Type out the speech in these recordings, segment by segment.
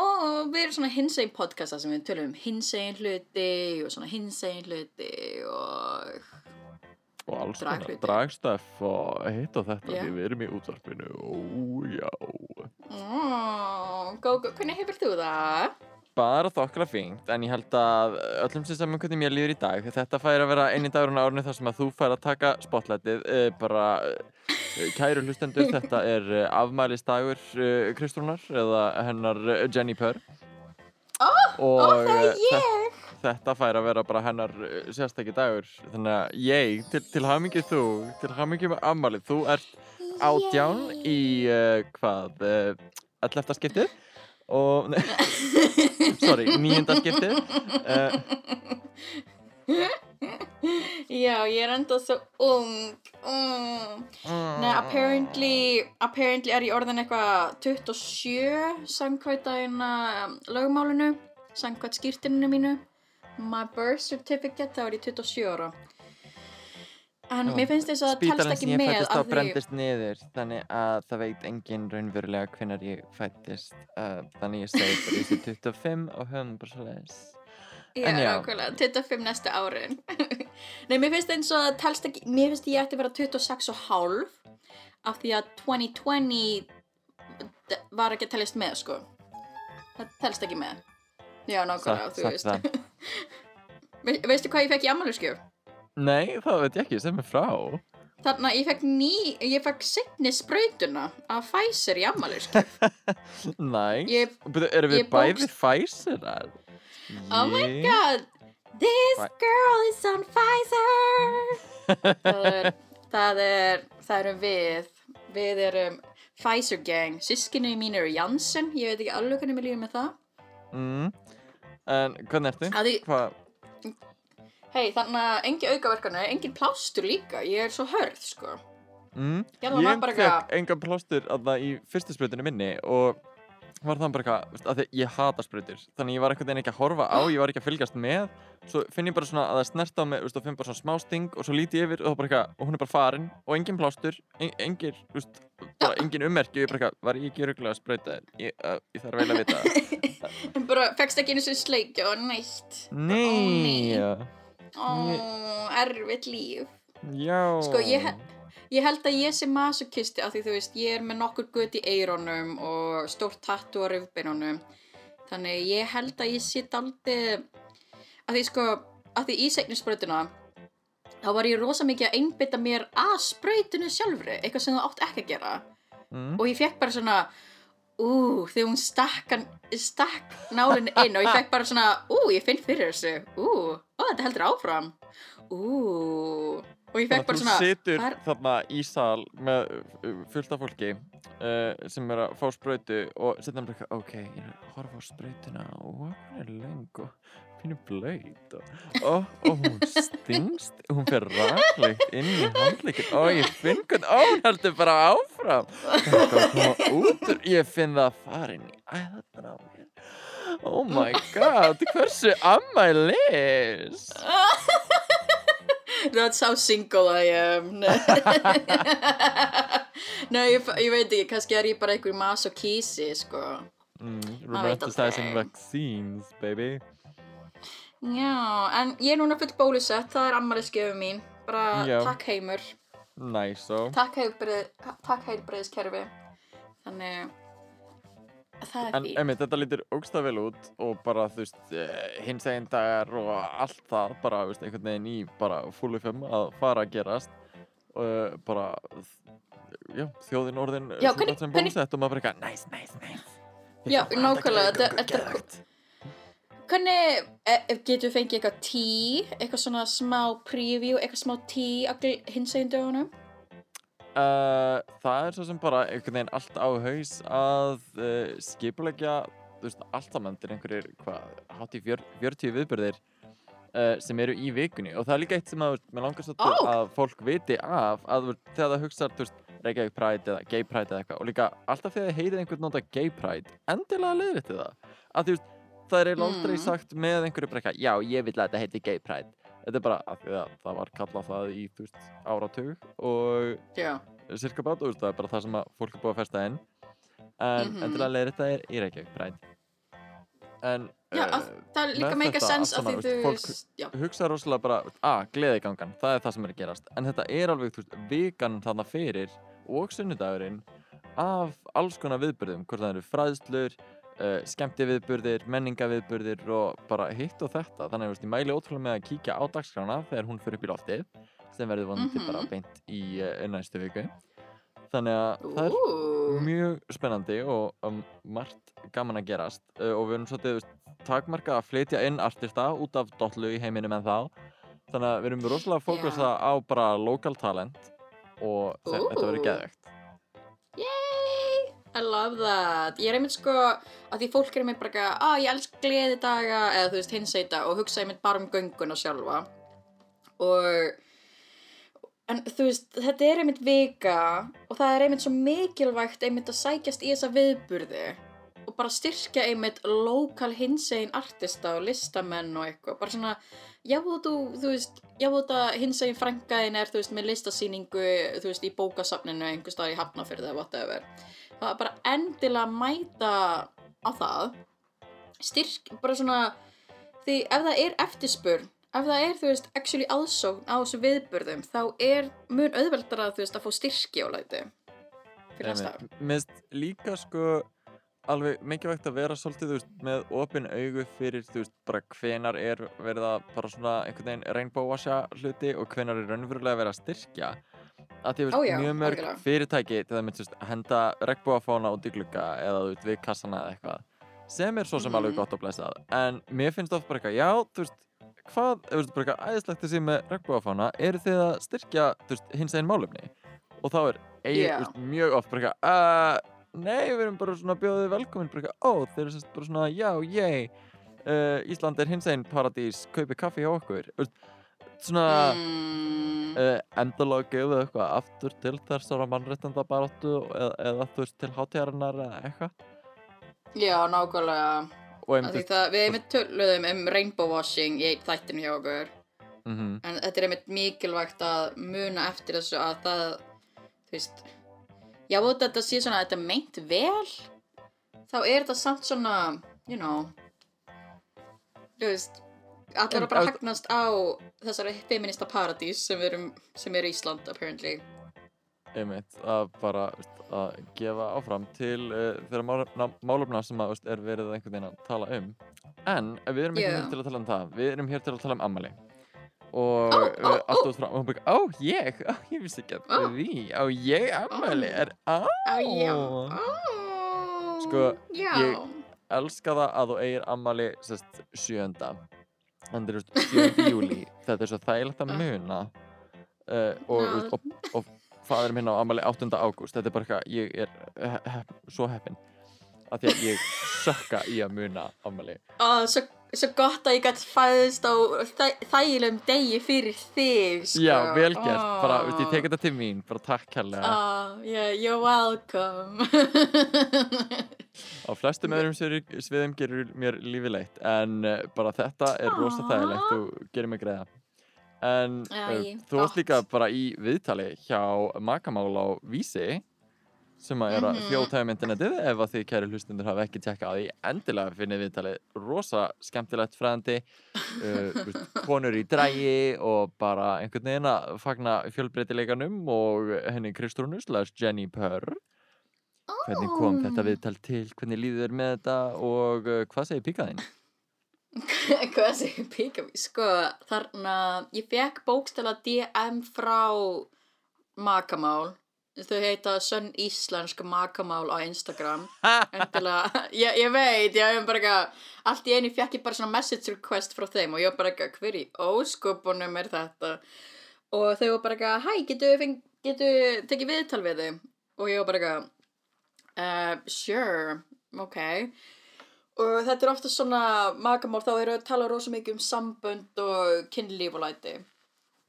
og við erum svona hinsegin podcasta sem við tölum um hinsegin hluti og svona hinsegin hluti og og alls konar Draghluti. dragstöf og hitt og þetta Já. því við erum í útvarpinu ó já oh, Gógó, hvernig hefur þú það? bara þokkala fínt en ég held að öllum sem saman hvernig mér líður í dag þetta fær að vera eini dagurinn á árinu þar sem að þú fær að taka spotlightið uh, bara uh, kæru hlustendur þetta er uh, afmælisdagur uh, Kristrúnar eða hennar Jenny Purr Oh, og uh, ég! þetta fær að vera bara hennar sérstakki dagur. Þannig að ég, til, til hamingi þú til hamingi með afmælið, þú ert átján í uh, hvað, uh, 11. skiptið? Og, sorry, nýjunda skiptið. Uh, Já, ég er enda svo ung mm. Nei, apparently, apparently er ég orðin eitthvað 27 samkvæmt að lögmálinu, samkvæmt skýrtinu mínu. My birth certificate, þá er ég 27 ára. En Já, mér finnst þess að það telst ekki með að því... niður þannig að það veit enginn raunverulega hvenær ég fættist uh, þannig ég segi bara ég sé 25 og höfum bara svo leiðis Já, nákvæmlega, 25 næstu árin. Nei, mér finnst eins og það telst ekki, mér finnst ég ætti að vera 26 og hálf af því að 2020 d- var ekki að teljast með, sko. Það telst ekki með. Já, nákvæmlega, þú veist. það. Ve veistu hvað ég fekk í ammæluskjöf? Nei, það veit ég ekki, sem er frá Þannig að ég fekk ný, ég fekk setni sprautuna af Pfizer í ammæluskjöf. Næs Ég- Byrju, Erum við bókst- Pfizer? Oh my god, this Hva- girl is on Pfizer. það, er, það er, það erum við, við erum Pfizer gang. Sískinu mín eru Janssen, ég veit ekki alveg hvernig mér líður með það. mm. En hvernig ertu? Að því, hei, þannig að engin aukaverkanu, engin plástur líka, ég er svo hörð, sko. Mm. Ég bara fekk engan plástur aðna í fyrstu sprutinu minni og var það bara eitthvað, að því ég hata sprutur þannig ég var einhvern veginn ekki að horfa á, ég var ekki að fylgjast með. Svo finn ég bara svona að það snert á mig og finn bara svona smá sting og svo líti ég yfir og, bara eitthvað, og hún er bara farin og engin plástur en, engin, veist, bara engin ummerki og ég bara eitthvað, var ég ekki röglega að sprauta ég, uh, ég þarf vel að vita en bara fegst ekki einu sem sleikja og neitt. Nei, Ó, erfitt líf. já. Sko, ég, he- ég held að ég sé masokisti af því þú veist, ég er með nokkur gutt í eironum og stórt tattu á rifbeinunum. Þannig ég held að ég sé daldi, af því sko, af því í seignusbrautuna, þá var ég rosa mikið að einbytta mér að sprautinu sjálfri, eitthvað sem þú átt ekki að gera. mm. Og ég fekk bara svona, ú, þegar hún stakk, stakk nálinu inn og ég fekk bara svona, ú, ég finn fyrir þessu, ú, ó, þetta heldur áfram, ú, og ég fekk bara svona, að þú situr "Hvar- þarna í sal með uh, fullt af fólki uh, sem er að fá sprautu og setja hann bara eitthvað, ok, ég er að horfa á sprautuna og hún er löng og pínu blöyt og, og, og hún stingst, hún fer raklegt inn í handleikin og ég finn hvernig, ó, hún heldur bara áfram. Þetta er að koma út úr, ég finn það að fara inn í æðarnar á mér. Oh my god, hversu ammælis That's how single I am. Nei, ég, ég veit ekki, kannski er ég bara einhver masokísi, sko. Mm, Maður veit romanticizing vaccines, baby. Já, en ég er núna full bólusett, það er ammælisgjöfu mín. Bara Já. takk heimur. Næs og Takk, heilbriðiskerfi Þannig En einmitt, þetta lítur ógstað vel út og bara, þú veist, eh, hins eginn dagar og allt það, bara, veist, einhvern veginn í bara full FM að fara að gerast og bara, já, þjóðin orðin Já, hvernig- sem bólusett og maður bara eitthvað, næs, næs, næs. Ég Já, nákvæmlega, er-. Hvernig, e, getur við fengið eitthvað tí, eitthvað svona smá preview, eitthvað smá tí hins eginn dögunum? Uh, það er svo sem bara einhvern veginn allt á haus að uh, skipulegja þú veist, allt saman til einhverjir, hátt í fjör, 40 viðbyrðir uh, sem eru í vikunni og það er líka eitt sem að, mér langar svo Ó. að fólk viti af að þegar það veist, Reykjavík Pride eða Gay Pride eða eitthvað og líka alltaf þegar heyrið einhvern nota Gay Pride endilega leiðir þetta að þú veist, það er eiginlega aldrei Mm. sagt með einhverju eitthvað, já, ég vil að þetta heiti Gay Pride þetta er bara að að það var kallað það í, þú veist, áratug og Já, cirka bát, veist, það er bara það sem að fólk er búið að festa inn. En Mhm. endilega leiðir þetta er í Reykjavík Pride. En já uh, að, það er líka meika sens að því þú veist, fólk- hugsa rosalega bara, að, gleðigangan, það er það sem er að gerast. En þetta er alveg, þú veist, vikan þarna fyrir og sunnudagurinn af alls konar viðburðum hvort það eru fræðslur, uh, skemmti viðburðir menningaviðburðir og bara hitt og þetta, þannig að ég mæli ótrúlega með að kíkja á dagskrána þegar hún fyrir upp í loftið sem verður vonandi Mhm. bara beint í uh, næstu viku. Þannig að það er mjög spennandi og um, margt gaman að gerast. Uh, og við erum svolítið þú veist, takmarka að flytja inn artista út af dollu í heiminum en þá. Þannig að við erum rosalega fókusa á bara local talent og þetta verður geðvegt Yay! I love that. Ég er einmitt sko að því fólk er einmitt bara eitthvað, að ég elsk gleði daga eða þú veist hinseita og hugsa einmitt bara um gönguna sjálfa. Og, en þú veist, þetta er einmitt vika og það er einmitt svo mikilvægt einmitt að sækjast í þessa viðburði og bara styrkja einmitt lokal hinsegin artista og listamenn og eitthvað. Bara svona, já þú, þú veist, já þú hinsegin frængaðin er, þú veist, með listasýningu, þú veist, í bókasafninu einhver stað í Hafnafyrði eða whatever. Það er bara endilega að mæta á það. Styrk, bara svona, því ef það er eftirspurn, ef það er, þú veist, actually aðsókn á þessu viðburðum, þá er mun auðveldara, þú veist, að fá styrki á læti. Fyrir næsta ár. Mér finnst líka sko alveg mikilvægt að vera svolítið þú veist, með opin augu fyrir þú veist, bara hvenar er verið að bara svona einhvern veginn rainbow washa hluti og hvenar er raunverulega verið að styrkja að því veist, já, mjög mörg algjörlega. fyrirtæki til það með henda regnbóafána út í glugga eða veist, við kassana eða eitthvað sem er svo sem alveg Mhm. gott að blessað en mér finnst oft bara eitthvað, já, þú veist hvað, þú veist, bara eitthvað æðislegt þessi með regnbóafána, eru þið að styrkja hins einn málefni og þá er eigi, Já. þú veist, mjög oft bara eitthvað, uh, nei, við erum bara svona bjóðið velkomin, bara eitthvað, ó, þeir eru sérst bara svona, já, ég uh, Ísland er hins einn paradís, kaupi kaffi hjá okkur veist, svona Mm, uh, endalóð gefið eitthvað aftur til þessara mannréttanda baráttu eða, eða þú veist, til hátíðarinnar eða eitthvað já, nákvæmlega. einmitt, það, við einmitt töluðum um rainbow washing í þættinu hjá okkur. mm -hmm, En þetta er einmitt mikilvægt að muna eftir þessu að það, þú veist, já, þetta sé svona að þetta meint vel, þá er þetta samt svona, you know, þú veist, allir En að bara hagnast á þessari feminista paradís sem, sem er Ísland, apparently. einmitt að bara veist, að gefa áfram til uh, þeirra málefna sem að veist, er verið einhvern veginn að tala um en við erum ekki Já. hér til að tala um það við erum hér til að tala um ammali og Ó, ó, uh, ó. allt út frá og hún byrja, ó ég, ó ég vissi ekki að Ó. því á ég ammali, er á. Ó. Ó, Sko, já. ég- elska það að þú eigir ammali sest, sjönda þannig er sjönda júli þetta er svo þægilegt að muna uh, og, og, og, og fadur minn á ammali 8. ágúst þetta er bara eitthvað, ég er he he svo heppin af því að ég sökka í að muna ammali Ó, svo, svo gott að ég gæti fæðist á þæ, þægilegum degi fyrir þig, sko. já, vel gert, bara, Ó. veist, ég tek þetta til mín bara takk kærlega Oh, yeah, you're welcome. á flestum öðrum sviðum gerur mér lífi leitt en uh, bara þetta er rosa Aw. þægilegt og gerir mig greiða en Æ, uh, þú varst líka bara í viðtali hjá Makamál á Vísi sem að er að Mhm. þjóta um internetið ef að þið kæri hlustundur hafa ekki tjekka á því endilega finnið viðtalið rosa skemmtilegt fræðandi uh, veist, konur í drægi og bara einhvern veginn að fagna fjölbreytileikanum og henni Kristrúnu slash Jenny Purr hvernig kom þetta viðtal til, hvernig líður þér með þetta og uh, hvað segir píkaðinn? Hvað segir píka mér? Sko, þarna, ég fekk bókstala DM frá Makamál. Þau heita Sönn Íslensk Makamál á Instagram. Endilega, ég, ég veit, ég hef bara eitthvað, allt í einu fekk ég bara svona message request frá þeim og ég var bara eitthvað, hver í óskupunum er þetta? Og þau var bara eitthvað, hæ, getur við getu tekið viðtal við þau? Og ég var bara eitthvað, uh, sure, ok. og þetta er ofta svona magamál þá eru að tala rosa mikið um sambönd og kynlíf og læti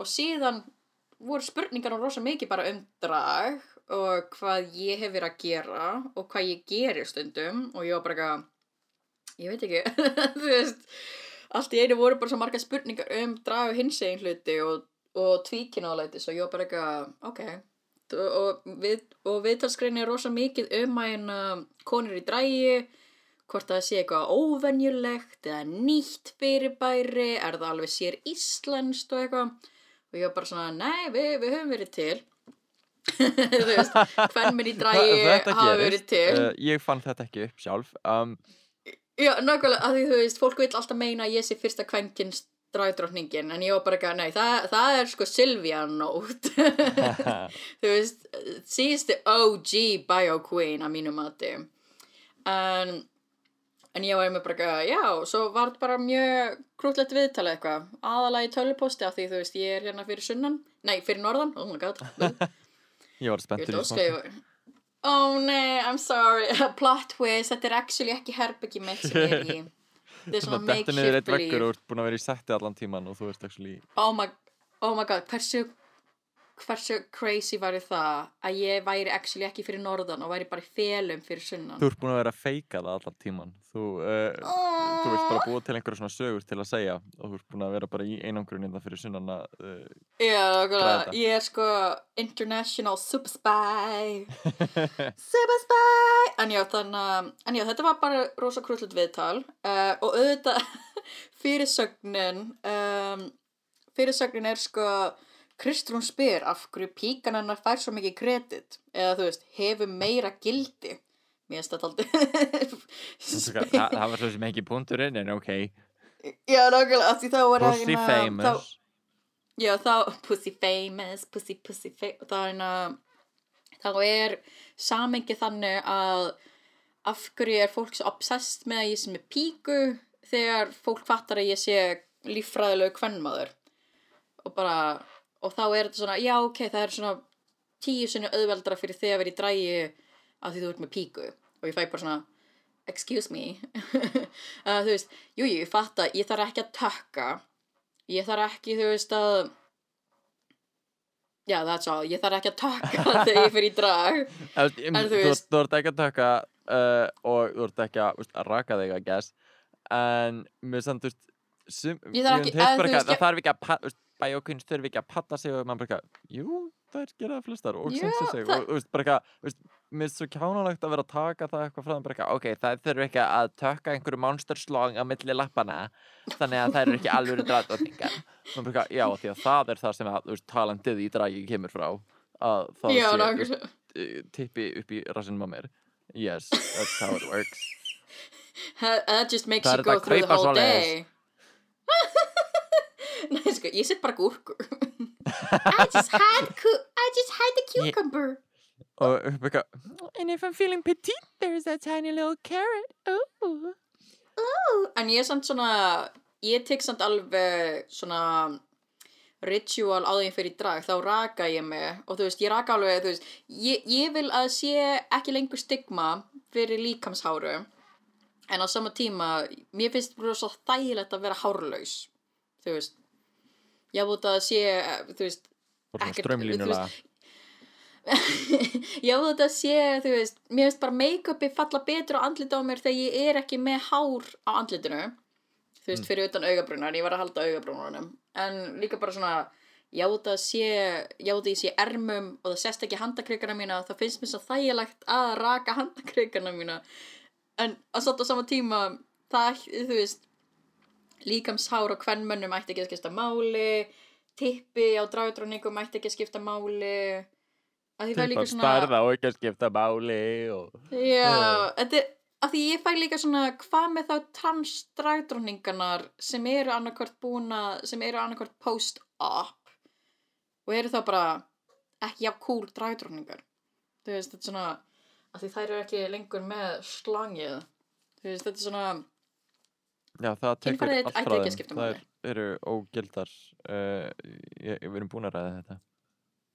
og síðan voru spurningar rosa mikið bara um drag og hvað ég hef verið að gera og hvað ég gerir stundum og ég var bara eitthvað ég veit ekki þú veist allt í einu voru bara svo marga spurningar um drag og hins egin hluti og, og tvíkina og læti svo ég var bara eitthvað ok. Og, við, og viðtalskrein er rosa mikið um að hérna konur í drægi hvort það sé eitthvað óvenjulegt eða nýtt fyrirbæri er það alveg sér íslenskt og eitthvað og ég var bara svona, nei, við, við höfum verið til. Þú veist hvern minn í drægi hafa verið til. Uh, ég fann þetta ekki upp sjálf. Um, já, nákvæmlega, að því þú veist, fólk vil alltaf meina að ég sé fyrsta kvenkins drægdrottningin, en ég var bara ekki, nei, það, það er sko Sylvia Nótt þú veist, síðustu OG bio queen að mínu mati. En en ég var með bara eitthvað, já, svo var þetta bara mjög krútlegt viðtala eitthvað. Aðalega í töluposti af því þú veist, ég er hérna fyrir sunnan, nei, fyrir norðan oh my god, ég var spenntur í var oh nei, I'm sorry. Plot twist, þetta er actually ekki herbyggi mitt sem ég er í. Þetta er svona Þetta niður eitt veggur og ert búin að vera í setti allan tíman og þú ert actually oh my, oh my god, hversu hversu crazy væri það að ég væri actually ekki fyrir norðan og væri bara í felum fyrir sunnan? Þú ert búin að vera að feika það allan tíman Þú, uh, þú vilt bara búa til einhverja svona sögur til að segja og þú ert búin að vera bara í einangrun innan fyrir sunnan að uh, Já, ég er sko international super spy. Super spy. En já, þannig en já, þetta var bara rosa krúllut viðtal uh, og auðvitað fyrirsögnin um, fyrirsögnin er sko Kristrún spyr af hverju píkan hennar fær svo mikið kredit? Eða þú veist, hefur meira gildi? Mér finnst þetta aldrei það, það var svo sem ekki punkturinn en ok. Já, nákvæmlega, því þá var Pussy hérna- famous. þá, Já, þá, pussy famous, pussy, pussy famous, þá er þá er samengi þannig að af hverju er fólk svo obsessed með að ég sem er píku þegar fólk fattar að ég sé líffræðilegu kvennmaður og bara, og þá er þetta svona, já, ok, það er svona tíu sinni auðveldra fyrir þig að vera í drægi að því þú ert með píku. Og ég fæ bara svona, excuse me. Uh, þú veist, jú, jú, ég fatt að ég þarf ekki að tökka. Ég þarf ekki, þú veist, að já, that's all. Ég þarf ekki að tökka þegar ég fyrir í veist, En þú veist- þú ert ekki að taka uh, og þú ert ekki að, að raka þig að gæs en mér samt, þú veist sum, ekki- að, veist, það þarf ekki að bæjókunst þurfi ekki að patta sig og maður bara jú, það er gera það flestar og Já, sensa sig. Það- og þú veist, bara eitthvað, mér er svo kjánalegt að vera að taka það eitthvað frá þeim bara eitthvað, ok, það þurfi ekki að tökka einhverju monsterslong á milli lappana þannig að það eru ekki alveg dragdótningar maður bara já, því að það er það sem að, þú veist, talendið í dragi kemur frá að það já, sé, nákvæmlega. uh, tippi upp í rassinum á mér. Yes, that's how it works. That just makes Það you go through the whole day Nei, sko, ég sitt bara gúrku. I just had I just had the Ég- cucumber. Og upp eitthvað And if I'm feeling petite, there's that tiny little carrot. Ooh. En ég er samt svona, ég tek samt alveg svona ritual á því ég fyrir í drag, þá raka ég mig. Og þú veist, ég raka alveg, veist, ég, ég vil að sé ekki lengur stigma fyrir líkamsháru en á sama tíma, mér finnst svo þægilegt að vera hárlaus, þú veist, að sé, þú veist, Ekkert, strömlínulega Já, þetta sé, þú veist, mér finnst bara make-upi falla betur á andlita á mér þegar ég er ekki með hár á andlitinu. Þú veist, fyrir utan augabrúnar, ég var að halda augabrúnunum. En líka bara svona, já, þetta sé, já, þetta sé ermum og það sést ekki handakrikana mína, það finnst mér svo þægilegt að raka handakrikana mína. En að satt á sama tíma, það, þú veist, líkamshár á kvennmönnum ætti ekki að skipta máli, tippi á dragdróningum ætti ekki að skipta máli. Tippar svona starða og ekki að skipta máli og... já, þetta er að því ég fæ líka svona hvað með þá trans dragdróningarnar sem eru annarkvort búna sem eru annarkvort post-op og eru þá bara ekki jafn cool dragdróningar þú veist, þetta er svona að því þær eru ekki lengur með slangið. Þú veist, þetta er svona Já, það tekur allt frá þeim. Það er, eru ógildar uh, Við erum búin að ræða þetta.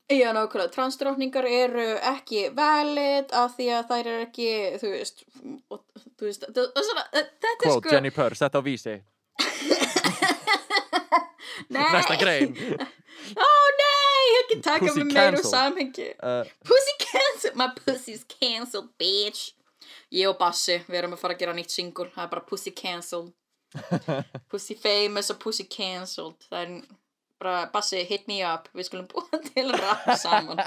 Já, nákvæmlega, transdrottningar eru ekki valid af því að þær eru ekki, þú veist, og, þú veist, þetta og svona, þetta er Quote, sko, Jenny Purr, sett á vísi. Nei, Næsta grein. Ó nei, ég ekki taka mig meira úr samhengi. uh, Pussy cancelled, my pussy's cancelled, bitch. Ég og Bassi, við erum að fara að gera nýtt single, það er bara pussy cancelled. pussy famous og pussy cancelled. Það er bara, Bassi, hit me up, við skulum búa til rap saman.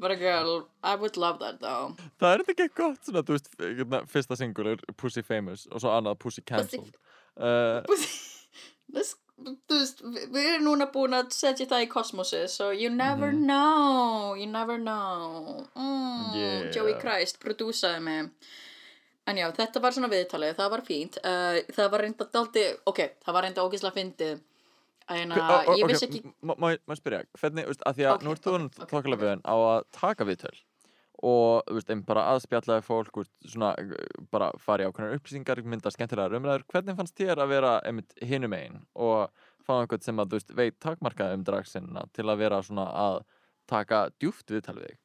Bara girl, I would love that though. Það er ekki gott svona, þú veist, hérna, fyrsta single er Pussy Famous og svo annað Pussy Cancelled uh, Pussy, þú veist, við erum núna búin að setja það í kosmosi, so you never know, you never know. Mm, Yeah. Joey Christ, prodúsaði mig. En já, þetta var svona viðtalið, það var fínt. Uh, það var reynda daldi, ok, það var reynda ógislega fyndið. En uh, ég ok, vissi ekki, Má ég spyrja, hvernig, veist, að því að Ok, nú ert þú ok, okay, ok, þokkalega ok. veginn á að taka viðtöl og, veist, einn bara aðspjallaði fólk, veist, svona, bara fara í ákveðnar upplýsingar, mynda skemmtilega umræður, hvernig fannst þér að vera einmitt hinum einn og fá einhvern sem að, þú veist, veit takmarkaði um dragsinna til að vera svona að taka djúft viðtal við þig?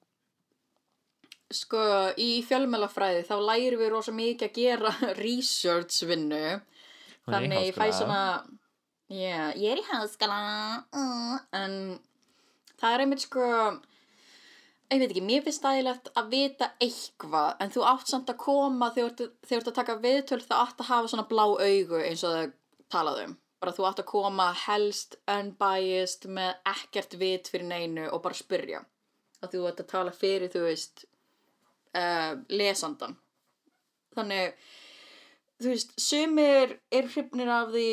Sko, í fjölmjölafræði þá lærum við rosa mikið að gera research vinnu. Þannig ég fæ svona, já, ég er í háskóla, uh, en það er einmitt sko, ég veit ekki, mér finnst stæðilegt að vita eitthvað, en þú átt samt að koma þegar þú ert- að taka viðtöl, það átt að hafa svona blá augu eins og það talaðum. Bara þú átt að koma helst unbiased með ekkert vit fyrir neinu og bara spyrja. Að þú ert að tala fyrir, þú veist, uh, lesandan. Þannig, þú veist, sumir er hrifnir af því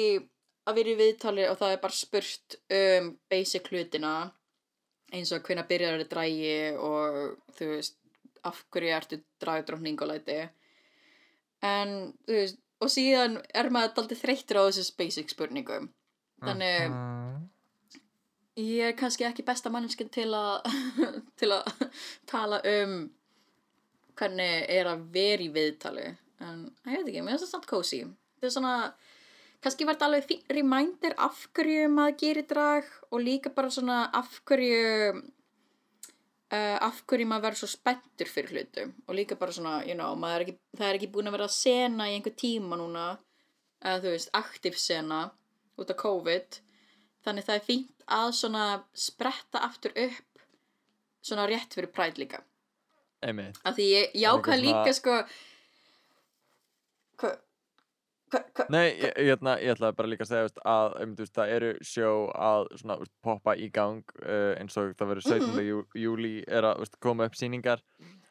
að vera í viðtali og það er bara spurt um basic hlutina eins og hvenær byrjar þetta drægi og þú veist, af hverju ertu dragdrókning og læti en þú veist, og síðan er maður daldið þreyttur á þessu basic spurningum þannig Mhm. ég er kannski ekki besta manneskinn til að til að tala um hvernig er að vera í viðtali en ég veit ekki, mér finnst það samt cozy. Þetta er svona kannski þetta alveg fín reminder af hverju maður gerir drag og líka bara svona af hverju uh, af hverju maður verður svo spenntur fyrir hlutum. Og líka bara svona, you know, er ekki, það er ekki búin að vera sena í einhver tíma núna eða þú veist, aktiv sena út af COVID. Þannig það er fínt að svona spretta aftur upp svona rétt fyrir præd líka Einmitt. af því ég, eitthvað líka sko hvað hva, hva, Nei, ég, ég, hérna, ég ætlaði bara líka að segja veist, að um, veist, það eru sjó að svona, veist, poppa í gang uh, eins og það verður 17. Mhm. jú, júli er að koma upp sýningar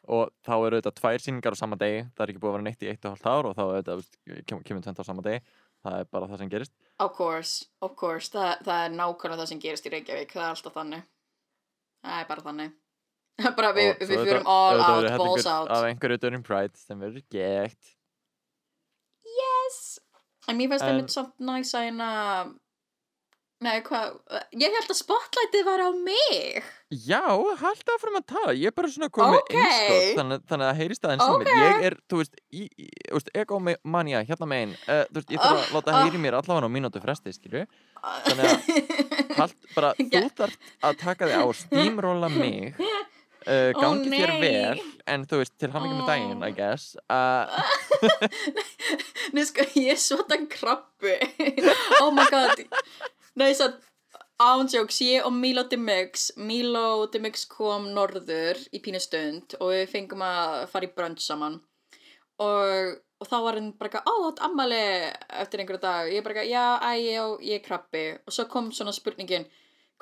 og þá eru þetta tvær sýningar á sama degi. Það er ekki búið að vera neitt í eitt og hálft ár og þá er þetta, kemur tvent á sama degi. Það er bara það sem gerist. Of course, of course. Það, það er nákvæmlega það sem gerist í Reykjavík. Það er alltaf þannig. Það er bara þannig bara við, Og við fyrum all out, verður balls hellingur out af einhverju during Pride sem verður gegt yes en mér finnst það En- mitt samt næs að hérna nei hvað, ég held að spotlightið var á mig Já, haldi áfram að tala, ég er bara svona komið Ok. með einskott, þannig, þannig að heyri staðin sem Ok. okay. ég er, þú veist, í, í, þú veist, egomania, hérna megin, uh, þú veist, ég þarf að Ah, láta ah. heyri mér allavega á mínútu fresti, skilju, Þannig hald, bara, þú Já. þarf að taka þig á og steamrolla mig, uh, gangi þér nei. vel, en þú veist, til hann ekki með Ó. daginn, I guess, uh, Nei sko, ég er svotan krabbi. Oh my god. Nei, svo ándjóks, ég og Milo Dimix Milo Dimix kom norður í pínu stund og við fengum að fara í brönds saman. Og, og þá var hann bara eitthvað, ó, þetta ammali eftir einhverju dag, ég bara eitthvað, já, æ, ég, ég er krabbi. Og svo kom svona spurningin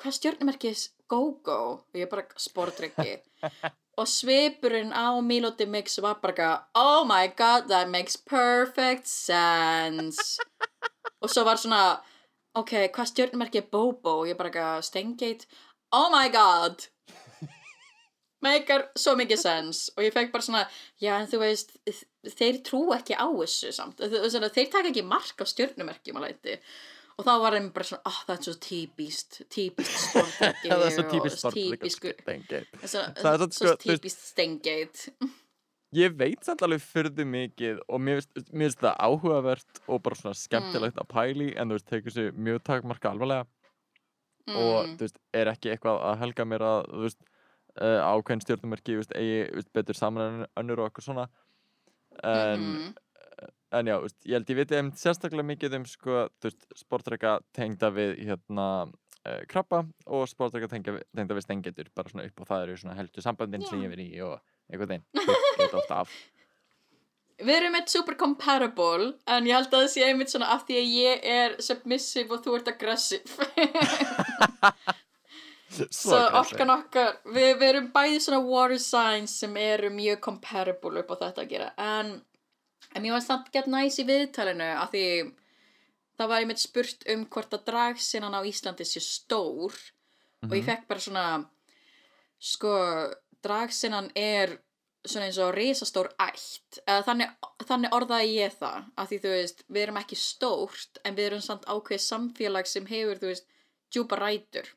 hvað stjórnumerkis go-go? Og ég bara sportryggi og svipurinn á Milo Mix var bara oh my god, that makes perfect sense. Og svo var svona ok, hvað stjórnumerki er Bobo? Og ég bara Stengate oh my god meikar svo mikið sens og ég fekk bara svona, já en þú veist þeir trú ekki á þessu samt. Þeir taka ekki mark á stjórnumerkjum að leiti og þá var þeim bara svona, ah, það er svo típist típist sportreggi það er svo típist. Svo, Það er svo sko, þú típist Stengate Ég veit samt alveg fyrðu mikið og mér finnst- það áhugavert og bara svona skemmtilegt að pæli en þú veist, tekur sér mjög takmarka alvarlega og Mm. þú veist, er ekki eitthvað að helga mér að þú veist, uh, ákveðin stjórnumerki veist, eigi þú veist, betur saman en önnur og eitthvað svona en, Mhm. En já, veist, ég held ég viti einmitt sérstaklega mikið um sko, þú veist, sportreika tengda við hérna uh, krabba og sportreika tengda, tengda við stengetur bara svona upp og það eru svona heldur sambandin sem ég verið í og einhvern veginn ég veit ofta af. Við erum eitt super compatible en ég held að það sé einmitt svona af því að ég er submissive og þú ert aggressive. Svo orkan okkar, við, við erum bæði svona water signs sem eru mjög compatible upp á þetta að gera en, en mér var samt gett næs í viðtalinu af því það var einmitt spurt um hvort að dragsinnan á Íslandi sé stór og ég Mhm. fekk bara svona sko, dragsinnan er svona eins og risastór ætt þannig, þannig orðaði ég það af því þú veist, við erum ekki stórt en við erum samt ákveð samfélag sem hefur, þú veist, djúpa rætur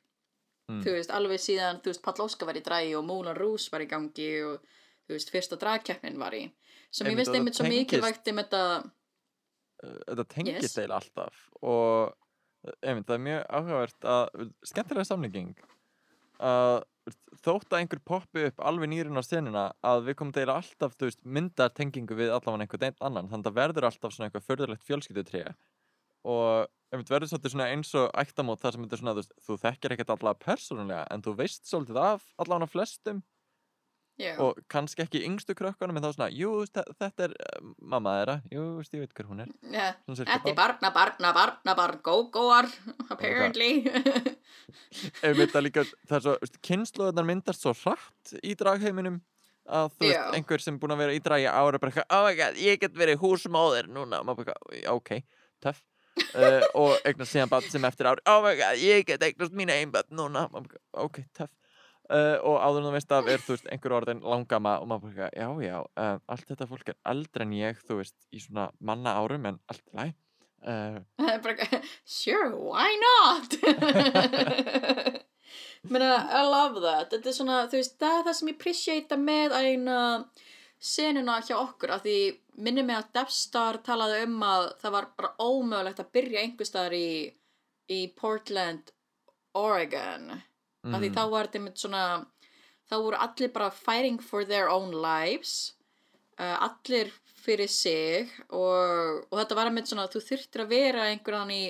Mm. þú veist, alveg síðan, þú veist, Pall Óskar var í dragi og Moulin Rouge var í gangi og þú veist, fyrsta dragkeppnin var í sem ég það einmitt svo mikilvægt einmitt að Uh, þetta tengist Yes. yes. alltaf og uh, einmitt, það er mjög áhugavert að skemmtilega samlíking að þótt að einhver poppi upp alveg nýrin á senuna að við komum deila alltaf veist, myndar tengingu við allavega einhvern einn annan þannig að það verður alltaf svona eitthvað förðurlegt fjölskyldutré og einmitt verður svona eins og ættamót þar sem þetta er svona þú, veist, þú þekkir ekkert allavega persónulega en þú veist svolítið af allavega flestum já, og kannski ekki yngstu krökkunum en þá svona, jú, þe- þetta er uh, mamma þeirra, jú, ég veit hver hún er. Cirka þetta er barna, barna, barna, barna, go-goar apparently. Einmitt að líka, það er svo, veist, kynnslóðunar myndast svo hratt í dragheiminum að þú veist, einhver sem er búin að vera í dragi ára bara eitthvað, oh my god, ég get verið húsmóðir núna, og maður bara, eitthvað, "Já, ok, töff. Uh, og eignast síðan bann sem eftir ári, oh my god, ég get eignast mín einn bann núna, maður bara, ok, töff uh, og áður en þú veist af er, þú veist, einhver orðin langama og maður bara, já, já uh, allt þetta fólk er eldra en ég, þú veist í svona manna árum, en allt í lagi. Uh, sure, why not? Menna, I love that. Þetta er svona, þú veist, það er það sem ég appreciata með eina senuna hjá okkur, af því minni mig að Devstar talaði um að það var bara ómögulegt að byrja einhver staðar í, í Portland Oregon af því mm, þá var þetta einmitt svona þá voru allir bara fighting for their own lives uh, allir fyrir sig og, og þetta var einmitt svona þú þurftir að vera einhverjan í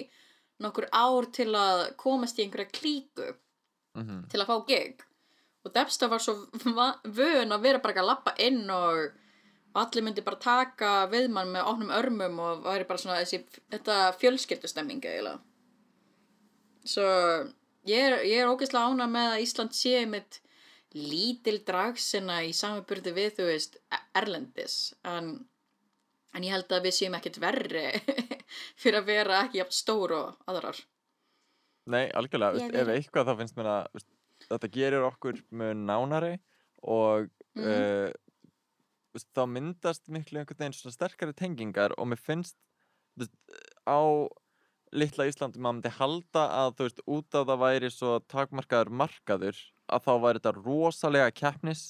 nokkur ár til að komast í einhverja klíku mhm, til að fá gig. Og Debsta var svo vön að vera bara ekki að lappa inn og, og allir myndi bara taka við mann með opnum örmum og væri bara svona þessi, þetta fjölskyldustemming eiginlega. Svo ég er, ég er ógeðslega ána með að Ísland sé mitt lítil dragsina í samanburði við þú veist Erlendis. En, en ég held að við séum ekkert verri fyrir að vera ekki jafn stór og aðrar. Nei, algjörlega, veist, ef eitthvað þá finnst mér að veist, þetta gerir okkur mjög nánari og Mhm. uh, veist, þá myndast miklu einhvern veginn svona sterkari tengingar og mér finnst veist, á litla Íslandi maður myndi halda að þú veist út af það væri svo takmarkaður markaður að þá væri þetta rosalega keppnis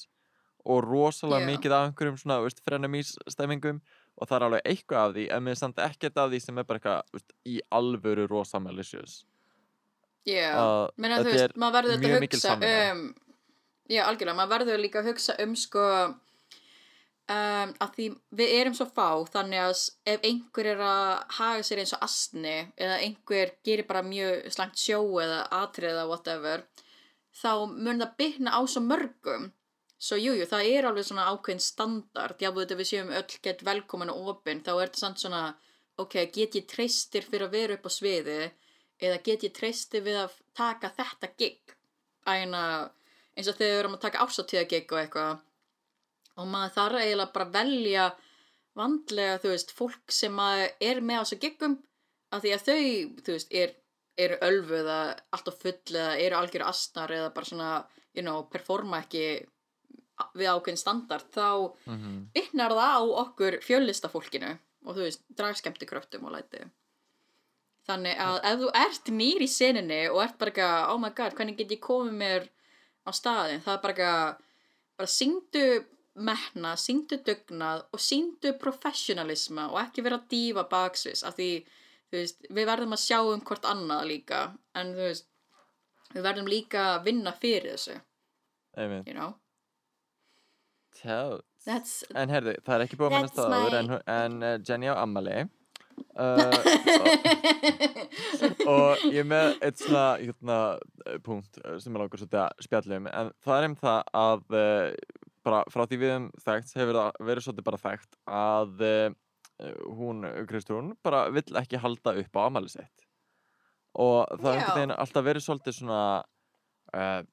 og rosalega Já. mikið af einhverjum svona veist, frenumís stemmingum og það er alveg eitthvað af því en mér er samt ekkert af því sem er bara eitthvað veist, í alvöru rosa malicious Já, að menna þú veist, maður verður þetta að hugsa um Já, algjörlega, maður verður líka að hugsa um sko um, að því við erum svo fá þannig að ef einhver er að haga sér eins og astni eða einhver gerir bara mjög slangt sjó eða atrið eða whatever þá mun það byrna á svo mörgum. Svo jújú, jú, það er alveg svona ákveðin standard. Jáfnveg þetta við séum öll gett velkomin og opin þá er þetta samt svona ok, get ég treystir fyrir að vera upp á sviði eða get ég treystir við að taka þetta gig? Æna, eins og þegar við erum að taka ársatíða gig og eitthvað og maður þarf eiginlega bara að velja vandlega, þú veist, fólk sem er með á þessu giggum af því að þau, þú veist, er, eru ölfu eða alltaf full eða eru algjör astnar eða bara svona, you know, performa ekki við ákveðin standard, þá mm -hmm. bitnar það á okkur fjöllistafólkinu og þú veist, dragskemti kröftum og læti þannig að ef þú ert nýr í seninni og ert bara eitthvað, oh my god, hvernig get ég komið mér á staðin, það er bara eitthvað bara syngdu metna, syngdu dugnað og syngdu professionalisma og ekki vera dífa baksvis af því, veist, við verðum að sjá um hvort annað líka en veist við verðum líka að vinna fyrir þessu, einmitt, you know. En herðu, það er ekki búið að minnast That's það áður en, en uh, Jenny á ammali uh, og, og ég með eitt svona hérna, eh, punkt sem er langar svolítið að spjalla um en það er um það að uh, bara frá því við um þekkt hefur það verið svolítið bara þekkt að uh, hún, Kristrún, bara vill ekki halda upp á ammali sitt. Og það er einhvern veginn alltaf verið svolítið svona uh,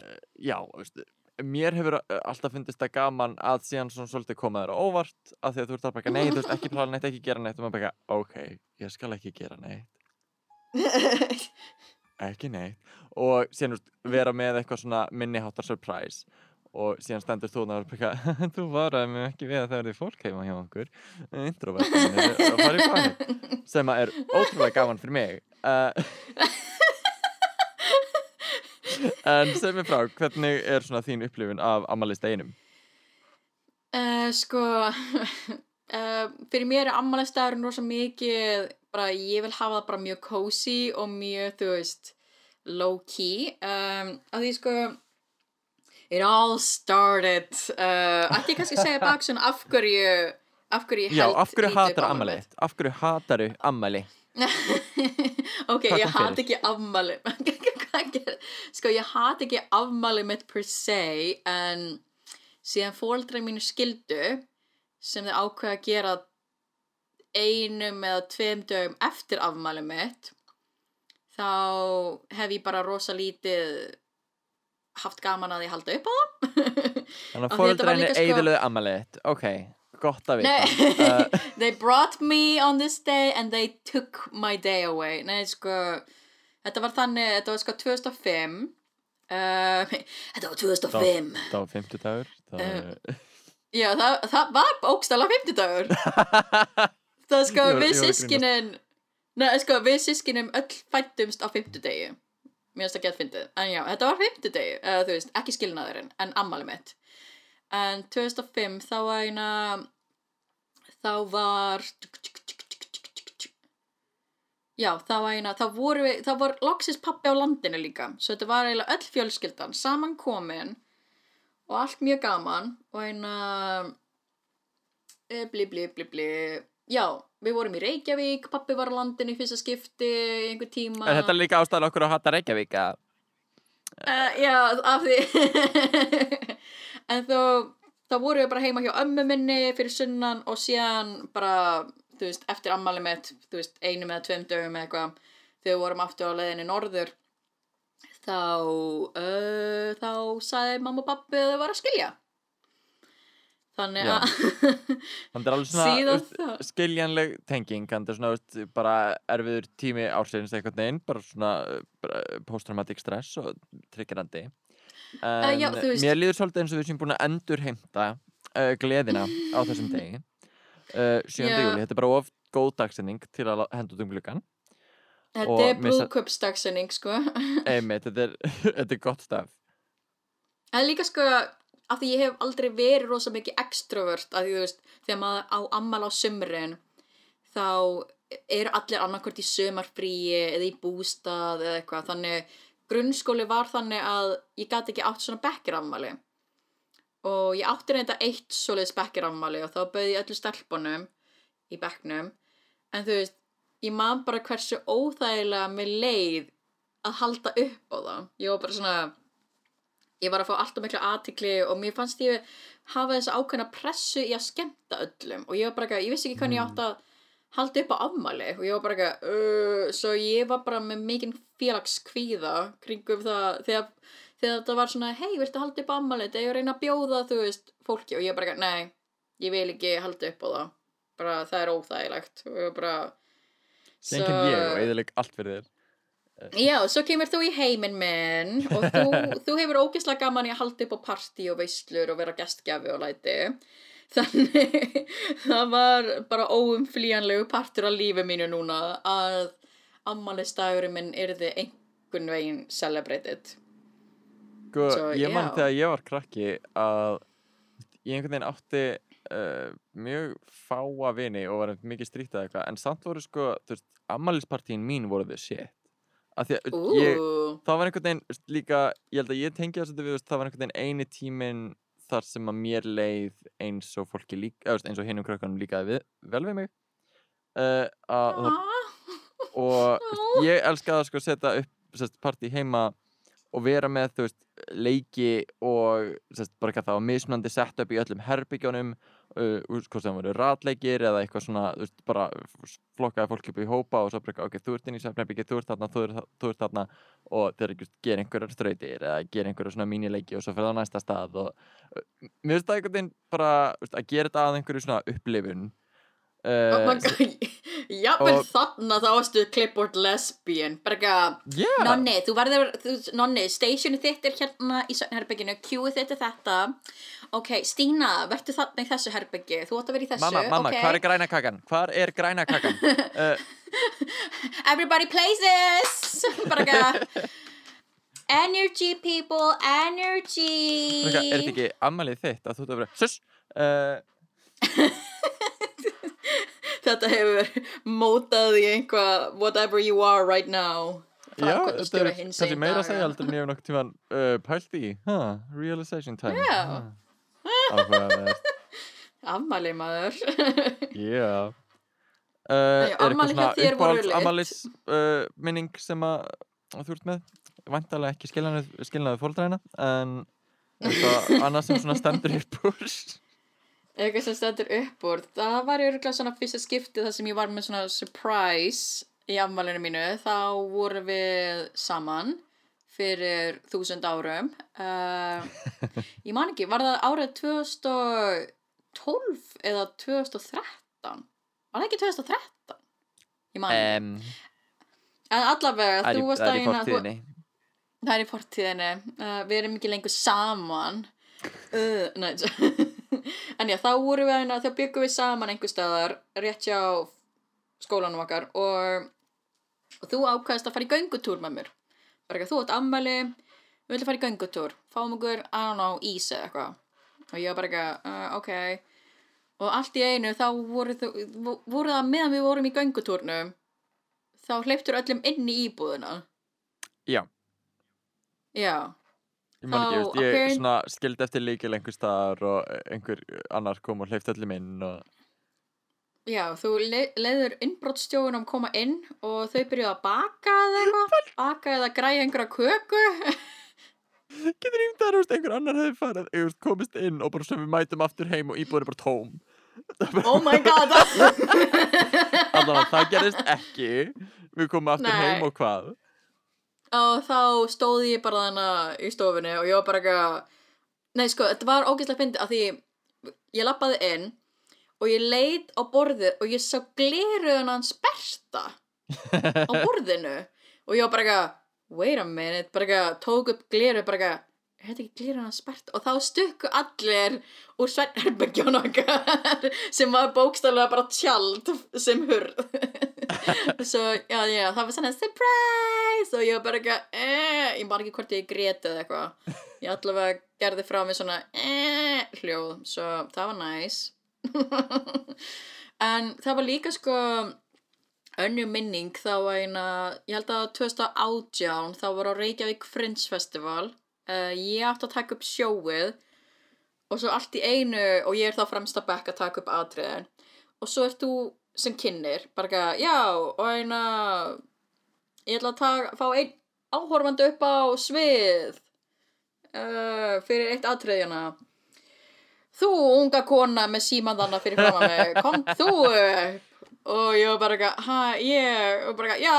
uh, já, veistu mér hefur alltaf fundist það gaman að síðan svona svolítið koma þér á óvart af því að þú ert að baka, nei, þú veist ekki plana neitt, ekki gera neitt og maður baka, ok, ég skal ekki gera neitt. Ekki neitt. Og síðan veist, vera með eitthvað svona minniháttar surprise og síðan stendur þú baka, þú varaði mig ekki við að það er fólk heima hjá okkur panik sem er ótrúlega gaman fyrir mig uh, en segð mér frá, hvernig er svona þín upplifun af ammali steinum? Uh, sko, uh, fyrir mér er ammælistæðurinn rosa mikið, bara ég vil hafa það bara mjög cozy og mjög, þú veist, low key. Um, að því sko, it all started, uh, ætti ég kannski að segja bak svona af hverju, af hverju ég Já, held af hverju hatar ammali? Af hverju hataru ammali? ok, Hvað ég hat ekki ger- sko ég hat ekki afmæli mitt per se en síðan fóldra mínu skildu sem þau ákveða að gera einum eða tveim dögum eftir afmæli mitt þá hef ég bara rosa lítið haft gaman að því halda upp á það Þannig að fóreldræni líka sko... eðiluðu ammaliðt. Ok, gott að vita. Uh, they brought me on this day and they took my day away. Nei, sko, þetta var þannig, þetta var sko 2005. Uh, þetta var 2005. það var 50 dagur. Var... Já, það, það var bókstala 50 dagur. Það sko, Ég ég við sískinin, nei, sko, við sískinin öll fættumst á 50 degi. Mér finnst það gett fyndið. En já, þetta var 50 degi, eða þú veist, ekki skilnaðurinn, en ammali mitt. En 2005 þá var eina, þá var, já, þá var eina, þá voru við, þá var loksins pappi á landinu líka. Svo þetta var eiginlega öll fjölskyldan, samankomin og allt mjög gaman og eina, bli, bli, bli, bli, já, við vorum í Reykjavík, pappi var á landinu í fyrsta skipti í einhver tíma. Er þetta líka ástæðan okkur að hata Reykjavík? að- Uh, já, af því En þó þá vorum við bara heima hjá ömmu minni fyrir sunnan og síðan bara, þú veist, eftir ammali mitt þú veist, einum eða tveim dögum eða eitthvað þegar við vorum aftur á leiðinni norður þá uh, þá sagði mamma og pappi að þau var að skilja þannig að Þannig er alveg svona þá- skiljanleg tenging, þannig er svona veist, bara erfiður tími ársins einhvern veginn, bara svona posttraumatic stress og triggerandi. En já, mér líður svolítið eins og við sem búin að endur heimta uh, gleðina á þessum degi. Uh, 7. Já. júli, þetta er bara of góð dagsinning til að henda út um gluggan. þetta er brúðköpsdagsinning sko Einmitt, þetta er, þetta er gott staf. En líka sko, af því ég hef aldrei verið rosa mikið extrovert, af því þú veist, þegar maður á ammal á sumrin, þá eru allir annarkvort í sumarfríi eða í bústað eða eitthvað, þannig grunnskóli var þannig að ég gæti ekki átt svona bekkirammali. Og ég átti reynda eitt svoleiðis bekkirammali og þá bauði öllu stelpunum í bekknum, en þú veist, ég man bara hversu óþægilega mér leið að halda upp á það. Ég var bara svona, ég var að fá alltaf mikla aðtikli og mér fannst ég hafa þessa ákveðna pressu í að skemmta öllum. Og ég var bara eitthvað, ég vissi ekki hvernig ég átti að halda upp á afmæli. Og ég var bara eitthvað, uh, svo ég var bara með mikinn félagskvíða kringum það þegar, þegar þetta var svona, hei, viltu halda upp á afmæli? Þegar ég reyna að bjóða, þú veist, fólki. Og ég bara eitthvað, nei, ég vil ekki halda upp á það. Bara það er óþægilegt. Og ég var bara Sen kem ég og eðileg allt fyrir þér. Já, svo kemur þú í heiminn minn og þú, þú hefur ógeðslega gaman í að halda upp á partí og veislur og vera gestgjafi og læti. Þannig það var bara óumflýjanlegu partur af lífi mínu núna að ammælistagurinn minn yrði einhvern veginn celebrated. Sko, Svo, ég man já. þegar ég var krakki að ég einhvern veginn átti uh, mjög fáa vini og var mikið strítið eitthvað en samt voru sko, þú veist, ammælispartíin mín voru að Ú, ég, það var einhvern veginn líka, ég held að ég tengi það svolítið við, það var einhvern veginn eini tíminn þar sem að mér leið eins og fólki líka, eins og hinnum krökkunum líkaði við, vel við mig. Uh, að, og ég elskaði að sko setja upp partí heima og vera með þú veist, leiki og sest, bara eitthvað það var mismunandi sett upp í öllum herbygjónum uh, hvort sem voru ratleikir eða eitthvað svona þú veist, bara flokkaði fólk upp í hópa og svo bara ok, þú ert inn í svefnherbyggi, þú ert þarna, þú ert, þú ert þarna og þeir ekki gera einhverjar strautir eða gera einhverjar svona mínileiki og svo fyrir það á næsta stað og uh, mér finnst það einhvern veginn bara veist, að gera þetta að einhverju svona upplifun uh, Jafnvel og- þarna þá varstu clipboard lesbian Bara eitthvað yeah. Nonni, þú verður, þú, Nonni, stationu þitt er hérna í herbygginu, Q-ið þitt er þetta Ok, Stína, verður þarna í þessu herbyggi Þú átt að vera í þessu, Mamma, mamma, ok hvar er græna kakan? Hvar er græna kakan? uh, Everybody places Bara eitthvað Energy people, energy er þetta ekki ammalið þitt að þú ert að vera Suss! Uh, Þetta hefur mótað í einhvað Whatever you are right now. Já, þetta er kannski meira að segja heldur en ég hef nokkuð tíman uh, pælt í. Huh, Realization time. Já. Áhugavert. Afmæli maður. Já. Uh, Er eitthvað svona uppáhalds lit. ammalis uh, minning sem að þú ert með? Væntalega ekki skilnaði fóldræna en eitthvað annað sem svona stendur upp úr Eitthvað sem stendur upp úr Það var örgulega svona fyrsta skiptið þar sem ég var með svona surprise í afmælinu mínu Þá vorum við saman fyrir þúsund árum uh, Ég man ekki, var það árið 2012 eða 2013? Var það ekki 2013? Ég man ekki um, En allavega, þú varst að eina- Það er í fortíðinni. Uh, við erum ekki lengur saman. Uh, nei, en já, þá vorum við hérna, þá byggum við saman einhver staðar rétt hjá skólanum okkar og, og þú ákvæðast að fara í göngutúr með mér. Bara ekki, þú átt ammæli, við viljum fara í göngutúr, fáum okkur, I don't know, ís eða eitthvað. Og ég var bara ekki, uh, ok. Og allt í einu, þá voru, voru það meðan við vorum í göngutúrnum, þá hleyptur öllum inn í íbúðina. Já, Já. Ég man ekki, veist, ég ákveðin- svona skildi eftir líkil einhver staðar og einhver annar kom og hleyft öllum inn og Já, þú le leiður innbrottstjóðunum koma inn og þau byrjuðu að baka eða eitthvað, baka eða græja einhverja köku. Getur ég um það, veist, einhver annar hefði farið, veist, komist inn og bara sem við mætum aftur heim og íbúður er bara tóm. Oh my god! Allavega, það gerist ekki. Við komum aftur Nei. heim og hvað? Og þá stóð ég bara þannig í stofunni og ég var bara eitthvað, nei sko, þetta var ógeðslega fyndið af því ég lappaði inn og ég leit á borðið og ég sá gleruðan hans bersta á borðinu. Og ég var bara eitthvað, wait a minute, bara eitthvað, tók upp gleruð, bara eitthvað, er þetta ekki gleruðan hans bersta? Og þá stukku allir úr svennherbyggjónu okkar sem var bókstaflega bara tjald sem hurð. Svo, já, já, það var svona surprise og ég var bara eitthvað, eh, ég bara ekki hvort ég grét eða eitthvað. Ég allavega gerði frá mig svona eh, hljóð, svo það var næs. en það var líka sko önnur minning þá var eina, ég held að 2018 þá var á Reykjavík Fringe Festival uh, ég átti að taka upp sjóið og svo allt í einu og ég er þá fremst að bekka að taka upp atriðin. Og svo ert þú sem kynnir bara ekki, já, og eina ég ætla að taka, fá einn áhorfandi upp á svið uh, fyrir eitt atriðina þú unga kona með síman þannig fyrir fram að mig kom þú upp? Og ég var bara ekki, hæ, ég? Og bara ekki, já,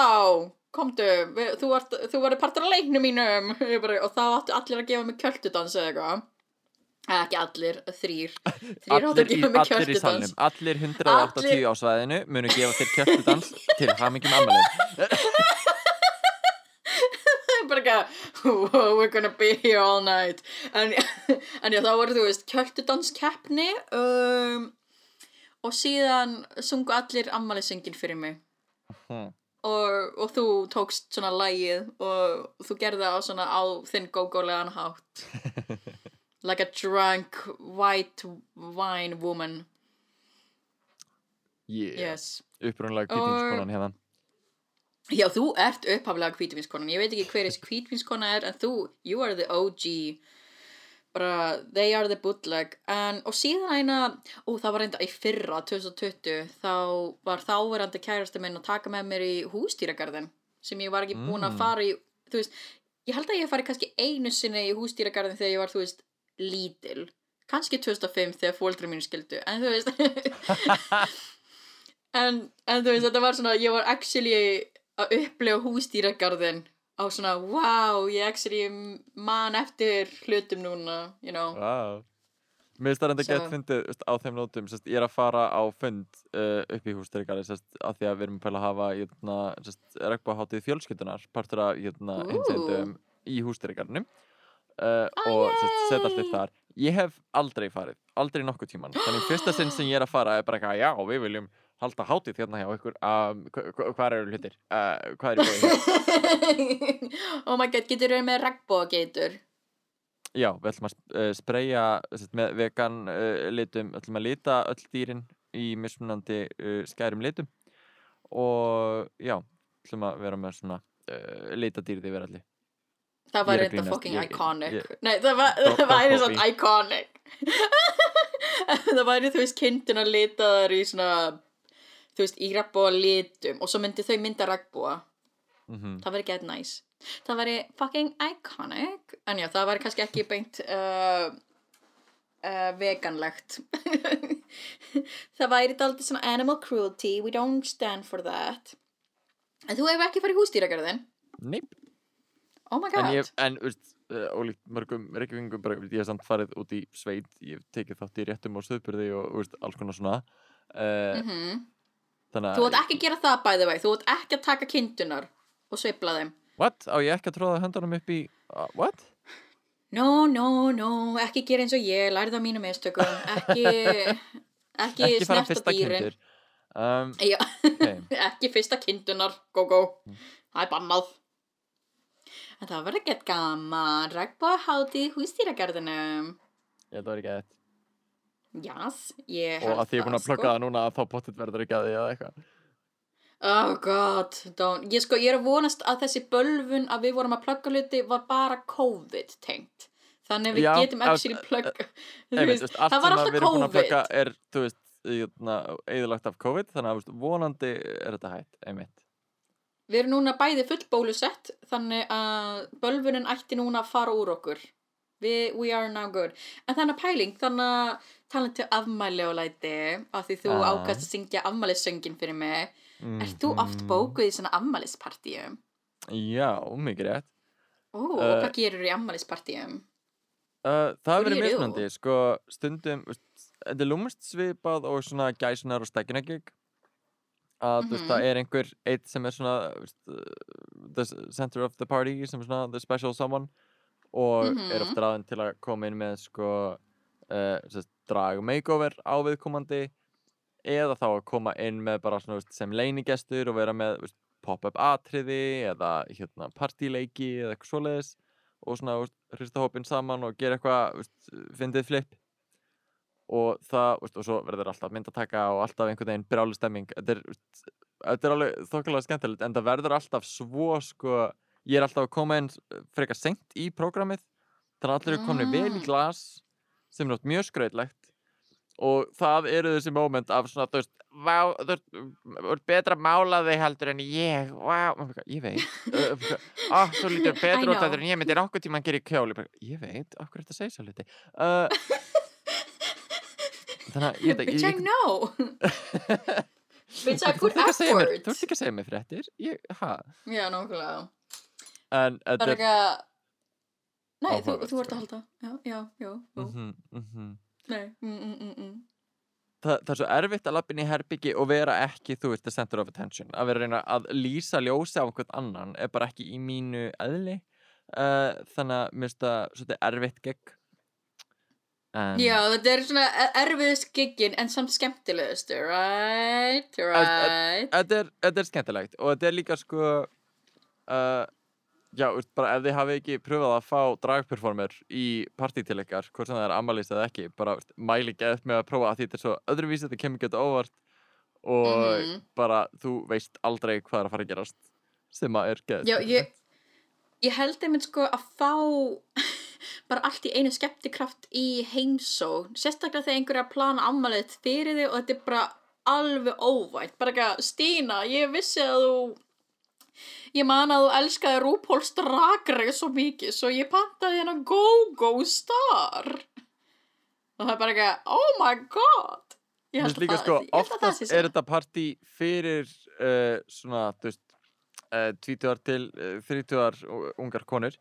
komdu við, þú, ert, þú verður partur af leiknum mínum. Bara, og þá áttu allir að gefa mig kjöltudans eða eitthvað. Eh, ekki allir, þrýr þrýr áttu að gefa mig salnum, allir 180 á svæðinu munu gefa þér kjöldudans til hamingjum ammalið. bara ekki "Whoa, we're gonna be here all night. En, en já þá voru þú veist kjöltudanskeppni um, og síðan sungu allir ammælisengin fyrir mig. Hmm. Og, og þú tókst svona lægið og þú gerði það á svona á þinn gógólegan hátt like a drunk white wine woman Yeah. yes Upprunlega kvítingskonan hérna. Já, þú ert upphaflega hvítvinskonan. Ég veit ekki hver þessi hvítvinskona er, en þú, you are the OG. Bara, they are the bootleg. En, og síðan eina, ó, það var reynda í fyrra, 2020, þá var þáverandi kærasti minn að taka með mér í hústýragarðin, sem ég var ekki búin að Mm. fara í, þú veist, ég held að ég fari kannski einu sinni í hústýragarðin þegar ég var, þú veist, lítil. Kannski 2005 þegar fóldri mínu skildu, en þú veist... en, en þú veist, þetta var svona, ég var actually að upplega hústýragarðin á svona, wow, ég actually man eftir hlutum núna, you know. Wow. Mér finnst það reynda gett veist, á þeim nótum, sest, ég er að fara á fund uh, upp í hústyrkari, af því að við erum að að hafa jötna, regnbáháttið fjölskyldunar, partur af hinsendum í hústyrkarnum uh, Ah, og setja allt upp þar. Ég hef aldrei farið, aldrei nokkuð tíman, þannig fyrsta sinn sem ég er að fara er bara eitthvað, já, við viljum halda hátíð hérna hjá ykkur, um, hvað eru hlutir, uh, hvað er í bóði? oh my god, getur verið með regnbóageitur? Já, við ætlum að uh, spreyja sest, með vegan uh, litum, við ætlum að lita öll dýrin í mismunandi uh, skærum litum og já, við ætlum að vera með svona uh, litadýrið yfir allir. Það Ég var reynda fucking ég- iconic. ég- Nei, það, væri svona iconic. það væri, þú veist, kindin að lita þar í svona, þú veist, í regnbóa litum og svo myndi þau mynda regnbóa. Mm Það væri gett næs. Það væri fucking iconic. En já, það væri kannski ekki beint uh, uh, veganlegt. það væri daldið svona animal cruelty. We don't stand for that. En þú hefur ekki farið hústýragarðin? Nei, Oh my god. en ég, en, veist, uh, ólíkt mörgum reykjavingum, ég hef samt farið út í sveit, ég hef tekið þátt í réttum og söðbyrði og, veist, alls konar svona. Uh, Mhm. Þannig Þú átt ekki að gera það bæði vei. Þú átt ekki að taka kindunar og sveifla þeim. What? Á ég ekki að tróða höndunum upp í, uh, what? No, no, no, ekki gera eins og ég, lærið á mínu mistökum. Ekki, ekki, Ekki snerta fyrsta dýrin. Um, Já, ok. ekki fyrsta kindunar, go go. Það er bannað. En það var ekkert gaman, regnbóða hátíð hústýragarðinum. Ég að það ekki eitt. Jás, ég Og held að því ég er búin að sko. plugga það núna að þá pottet verður ekki að því eða eitthvað. Oh god, don't. Ég sko, ég er að vonast að þessi bölvun að við vorum að plugga hluti var bara COVID tengt. Þannig að við Já, getum actually veist, allt það var alltaf COVID. er, þú veist, eðilagt af COVID, þannig að vonandi er þetta hægt, einmitt. Við erum núna bæði full bólusett, þannig að bölvunin ætti núna að fara úr okkur. We, we are now good. En þannig að pæling, þannig að talandi afmæli og læti, af því þú Ah. ákast að syngja afmælissöngin fyrir mig, Mm ert þú oft bókuð í svona afmælispartíum? Já, mikið rétt. Ó, og Eh, hvað gerur í afmælispartíum? Uh, það do? mismunandi, sko, stundum, þetta er lúmust svipað og svona gæsunar og stegginagig. Að, þú veist, Mhm. það er einhver eitt sem er svona, þú uh, the center of the party, sem er svona the special someone og er Mhm. oft ráðin til að koma inn með, sko, uh, sest, drag makeover á viðkomandi eða þá að koma inn með bara svona, veist, sem leinigestur og vera með, veist, pop-up atriði eða, hérna, partíleiki eða eitthvað svoleiðis og svona, hrista hópinn saman og gera eitthvað, fyndið flip og það, veist, og svo verður alltaf myndataka og alltaf einhvern veginn brjálu stemming þetta er, þetta er alveg þokkalega skemmtilegt en það verður alltaf svo, sko ég er alltaf að koma inn frekar seint í prógramið þannig að allir eru komin vel í Mm. glas sem er oft mjög skrautlegt og það eru þessi moment af svona, þú veist, vá, þú ert betra að mála þig heldur en ég, vá, maður bara, ég veit, ah, þú lítur betur út heldur en ég myndi nokkuð tíma að gera í kjól, ég veit, okkur þetta segja svo liti. Uh, þannig að, ég veit Bitch, I ekki, know. Bitch, I put ekki effort. þú ert ekki að segja fréttir, ég, ha, Já, nákvæmlega. En Bara er, eitthvað... Nei, þú, þú ert sko. að halda. Já, já, já. mhm, mhm. Nei, mm, mm, mm, mm. það, það er svo erfitt að lappin í herbyggi og vera ekki, þú veist, the center of attention að vera að reyna að lýsa ljósi á einhvern annan er bara ekki í mínu eðli uh, þannig að mér finnst það svolítið erfitt gegg en, Já, þetta er svona e- erfiðust giggin en samt skemmtilegustu, right? Right? þetta, er, er skemmtilegt og þetta er líka sko uh, já, bara ef þið hafi ekki pröfað að fá dragperformer í partí til ykkar, hvort sem það er amalist eða ekki, bara mæli gett með að prófa að því þetta er svo öðruvísi, þetta kemur gett óvart og Mhm. bara þú veist aldrei hvað er að fara að gerast sem að er geð Já, ég, ég held einmitt sko að fá bara allt í einu skemmtikraft í heimsó sérstaklega þegar einhverja plana afmælið fyrir þig og þetta er bara alveg óvænt bara ekki að Stína, ég vissi að þú ég man að þú elskaði RuPaul's Drag Race svo mikið svo ég pantaði hérna Go-Go Star. Og það er bara ekki að oh my god. Ég held líka að sko, ég held að það oftast sé er þetta partí fyrir uh, svona, þú veist, uh, 20 til uh, 30 ungar konur.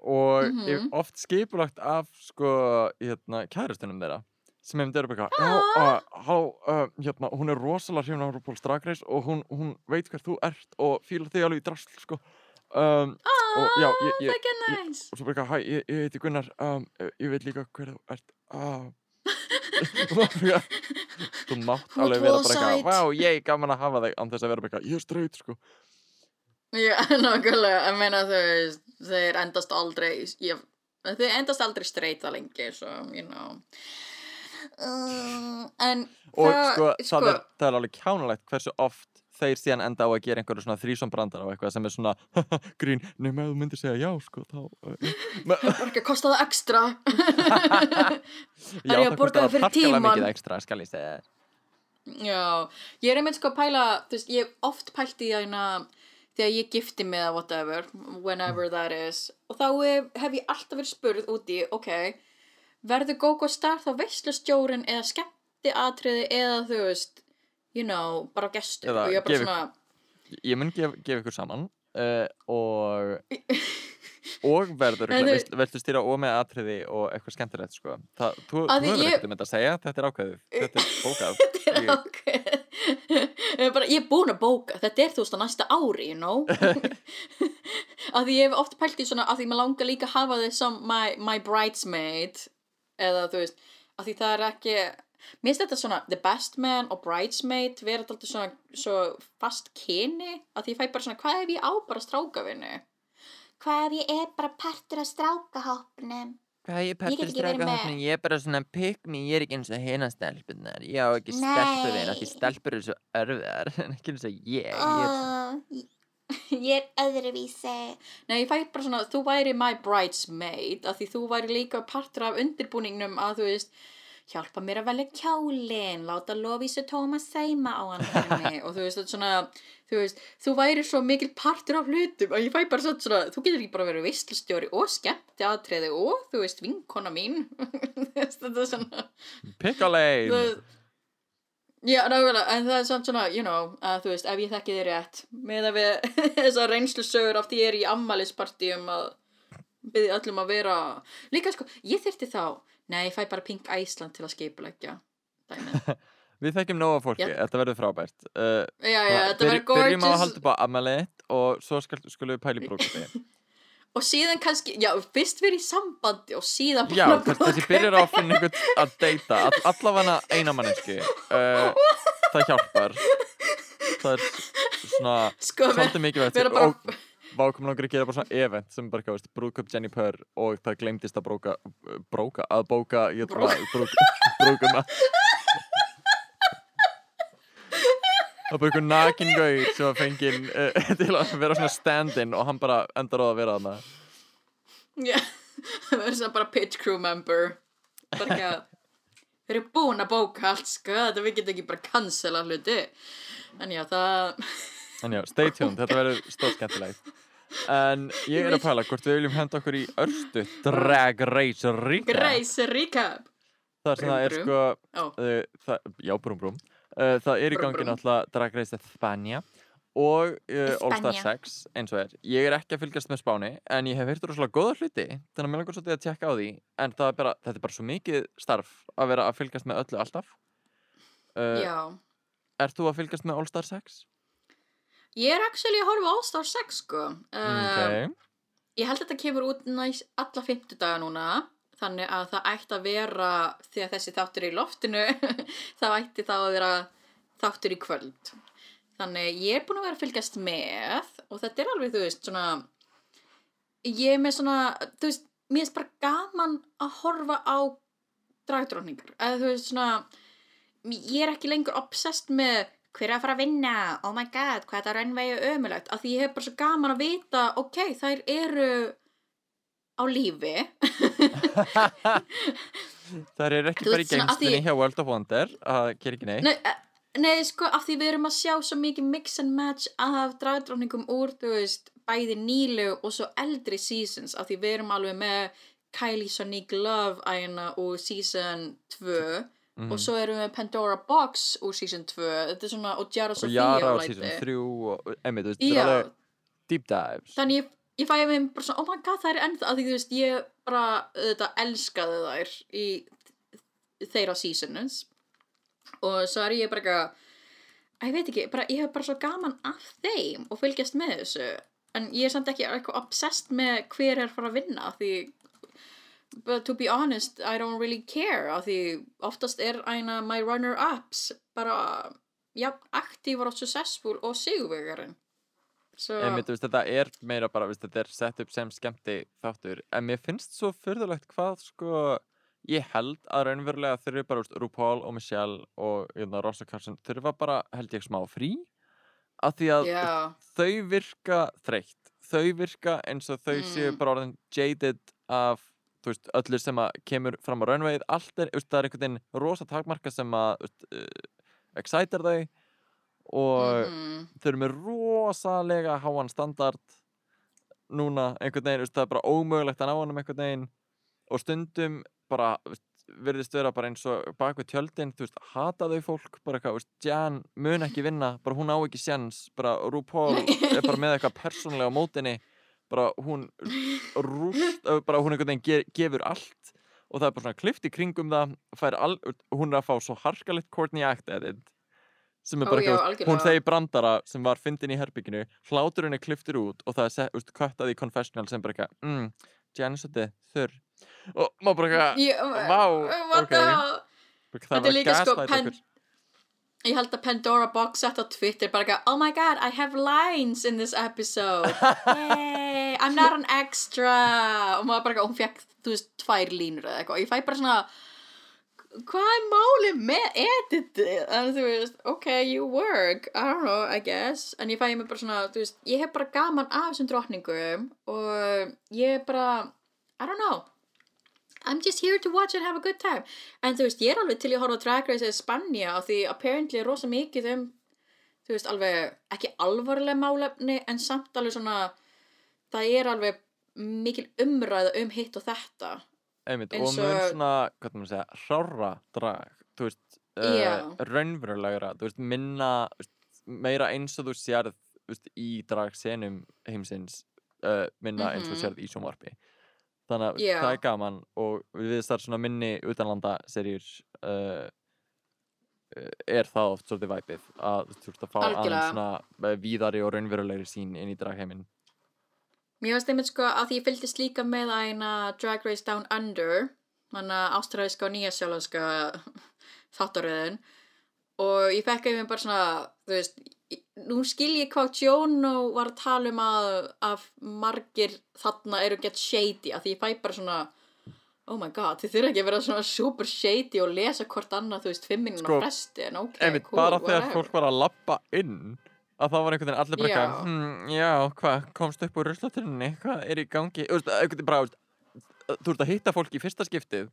Og mm Mhm. oft skipulagt af sko, hérna, kærustunum þeirra sem hefum þeirra bara, já, uh, uh, hérna, hún er rosalega hrifin á RuPaul's Drag Race og hún, hún veit hver þú ert og fílar þig alveg í drasl, sko. Um, og já, ég, ég, er næs. og svo bara, hæ, ég, ég heiti Gunnar um, ég veit líka hver þú ert. Ah. er bara þú mátt alveg vera bara it? eitthvað vá, ég gaman að hafa þig án þess að vera bara eitthvað, ég er ströyt sko. Já, nákvæmlega, ég meina þau þeir endast aldrei ég, þeir endast aldrei streyta lengi svo, you know um, og það, sko, það, er, það er alveg kjánulegt hversu oft þeir síðan enda á að gera einhverju svona þrísom brandar og eitthvað sem er svona grín, nema þú myndir segja já sko, þá ekki að kosta það ekstra já, það borga kostar það tímann? mikið ekstra, skal ég segja. Já, ég er einmitt sko að pæla, þú veist, ég hef oft pælt í þægna þegar ég gifti mig eða whatever, whenever that is og þá hef, hef ég alltaf verið spurð úti, ok, verður GóGó Star þá veislustjórin eða skemmti atriði eða þú veist, you know, bara gestur? Eða og ég er bara svona, ég mun gef, gef ykkur saman uh, og og verður verður stýra og með atriði og eitthvað skemmtilegt sko. það, þú, þú hefur ekkert um þetta að segja þetta er ákveðið, þetta er bókað. Þetta er Ég- ákveð ég er bara, ég er búin að bóka. Þetta er þú veist á næsta ári, you know? Að því ég hef oft pælt í svona að því maður langar líka að hafa þið sem my, my bridesmaid eða þú veist, að því það er ekki mér finnst þetta svona, the best man og bridesmaid vera alltaf svona svo fast kyni, að því ég fæ bara svona hvað ef ég á bara strákavinnu hvað ef ég er bara partur af strákahópnum? Hvað ég get ekki verið með. ég er bara svona pick me, ég er ekki eins og hina stelpunar, ég á ekki stelpuvin, því stelpur eru svo örfiðar, en ekki eins og ég, ég er svona, ég er öðruvísi. Nei, ég fæ bara svona, þú væri my bridesmaid af því þú væri líka partur af undirbúningnum að þú veist hjálpa mér að velja kjálin láta Lovísu Tómas seima á hann og þú veist, þetta er svona þú veist, þú væri svo mikil partur af hlutum og ég fæ bara svona, svona þú getur ekki bara verið visslustjóri og skemmti aðtreði og þú veist, vinkona mín. Þetta er svona pick a lane, Það- Já, nákvæmlega, en það er samt svona, you know, að þú veist, ef ég þekki þið rétt, með að við þessar reynslusögur af því ég er í ammælispartíum að byggði öllum að vera, líka sko, ég þyrfti þá, nei, ég fæ bara Pink Iceland til að skipuleggja, dæmið. við þekkjum nóga fólki, Já. þetta verður frábært, uh, Já, já, þetta verður byrjum á að gorgeous halda upp á ammaliðt og svo skulum við pæli brúkupi, og síðan kannski, já, fyrst verið í sambandi og síðan já, bara þess, þessi byrjar á að finna einhvern að deyta, all, allavega eina manneski, uh, það hjálpar, það er svona, sko, svolítið mikilvægt bara, og vákum langar að gera bara svona event sem bara, veist, brúðköp Jenny Purr og það glemdist að bróka, bróka, að bóka, trúi að Það var einhver nakin gauð sem var fenginn uh, til að vera svona stand-in og hann bara endar á að vera þarna. já, það verður svona bara pitch crew member, bara ekki að, við erum búin að bóka allt, sko, þetta við getum ekki bara cancela hluti, en já, það... En já, stay tuned, þetta verður stórt skemmtilegt. En ég er að pæla hvort við viljum henda okkur í örstu Drag Race Ríka. Grace recap Það er það er Brum, sko, uh, það, já, brúm brúm. Uh, það er í gangi náttúrulega Drag Race Espanja og uh, All Star España. 6 eins og er. Ég er ekki að fylgjast með Spáni en ég hef heyrt rosalega góða hluti þannig að mér langar svolítið að tjekka á því en það er bara, þetta er bara svo mikið starf að vera að fylgjast með öllu alltaf. Uh, já Ert þú að fylgjast með All Star 6? Ég er actually að horfa All Star 6 sko uh, Ok. Ég held að þetta kemur út næst alla fimmtudaga núna Þannig að það ætti að vera Þegar þessi þáttur er í loftinu þá ætti það að vera þáttur í kvöld. Þannig ég er búin að vera að fylgjast með Og þetta er alveg, þú veist, svona Ég er með svona Þú veist, mér er bara gaman að horfa á dragdróningar Eða þú veist, svona Ég er ekki lengur obsessed með hver er að fara að vinna, oh my god, hvað þetta raunvegi ömulegt, af því ég hef bara svo gaman að vita, ok, þær eru á lífi, Það er ekki bara í geimslinni hjá World of Wonder að gera ekki neitt. nei, eh, nei, sko, af því við erum að sjá svo mikið mix and match af dragdróningum úr, þú veist, bæði nýlu og svo eldri seasons, af því við erum alveg með Kylie Sonique Love ægina úr season 2 Mhm. og svo erum við með Pandora Box úr season 2, þetta er svona, og Jara og Sofía Jara á læti. season 3 og emmi, þú veist, þetta er alveg deep dives. þannig ég, ég fæ mér bara svona, oh my god, það er ennþá, af því þú veist, ég bara, þetta elskaði þær í þeirra seasonins og svo er ég bara eitthvað, að ég veit ekki, bara, ég hef bara svo gaman af þeim og fylgjast með þessu, en ég er samt ekki eitthvað obsessed með hver er að fara að vinna, því but to be honest, I don't really care af því oftast er eina my runner-ups bara, já, aktívar og successful og sigurvegarinn Einmitt, þú veist, þetta er meira bara, veist, þetta er sett upp sem skemmti þáttur, en mér finnst svo fyrðulegt hvað, sko, ég held að raunverulega þurfi bara, veist, RuPaul og Michelle og jöfna, Rosa Carson þurfa bara, held ég, smá frí. Af því að já, þau virka þreytt, þau virka eins og þau Mm. séu bara orðin jaded af, þú veist, öllu sem að kemur fram á raunveið, allt er, veist, það er einhvern veginn rosa takmarka sem að, veist, uh, exciter þau og mhm. þau eru með rosalega háan standard núna einhvern veginn, það er bara ómögulegt að ná honum einhvern veginn og stundum bara virðist vera bara eins og bak við tjöldin, þú veist, hata þau fólk bara eitthvað, Jan mun ekki vinna bara hún á ekki sjans, bara RuPaul er bara með eitthvað persónulega á mótinni bara hún rúst, bara hún einhvern veginn ge gefur allt og það er bara svona klift í kringum það fær al, hún er að fá svo harkalegt Courtney Act edit sem er bara eitthvað, hún segi brandara sem var fyndin í herbygginu, hláturinn er kliftur út og það er köttað í confessional sem bara eitthvað, mm, Jan er svolítið þurr. Og maður bara eitthvað Ég- vá, what ok. það Þetta er var sko pen, okkur. Ég held að Pandora Box sett á Twitter bara eitthvað, Oh my god, I have lines in this episode. Yay, I'm not an extra. Og maður bara eitthvað, hún fekk, þú veist, tvær línur eða eitthvað. Og ég fæ bara svona Hvað er málið með editið? En þú veist, ok, you work I don't know, I guess. En ég fæ mér bara svona, þú veist, ég hef bara gaman af þessum drottningum Og ég er bara, I don't know. I'm just here to watch and have a good time. En þú veist, ég er alveg til að horfa á Drag Race eða Spanja af því apparently er rosa mikið um þú veist, alveg ekki alvarlega málefni en samt alveg svona það er alveg mikil umræða um hitt og þetta einmitt, og mun svona, hvað maður að segja, hrára drag, þú veist uh, raunverulegra, þú veist, minna þú veist, meira eins og þú sérð þú veist, í dragsenum heimsins uh, minna eins og þú Mhm. sérð í sjónvarpi þannig að Já. það er gaman og við þar svona minni utanlanda serjur uh, er það oft svolítið væpið að þú veist að fá aðeins svona víðari og raunverulegri sín inn í dragheiminn Mér varst einmitt sko að ég fylgdist líka með eina Drag Race Down Under þannig að ástræðiska og nýjasjálanska þáttaröðin og ég fekk einmitt bara svona þú veist, nú skil ég hvað Jono var að tala um að, að margir þarna eru gett shady að því ég fæ bara svona oh my god, þið þurfa ekki að vera svona super shady og lesa hvort annað, þú veist, fimm mínúna Sko, fresti en ok, cool, bara þegar whatever. fólk var að lappa inn að það var einhvern veginn allir bara Já. eitthvað hm, já, hvað, komst upp úr ruslatunni hvað er í gangi, einhvern veginn bara þú ert að hitta fólk í fyrsta skiptið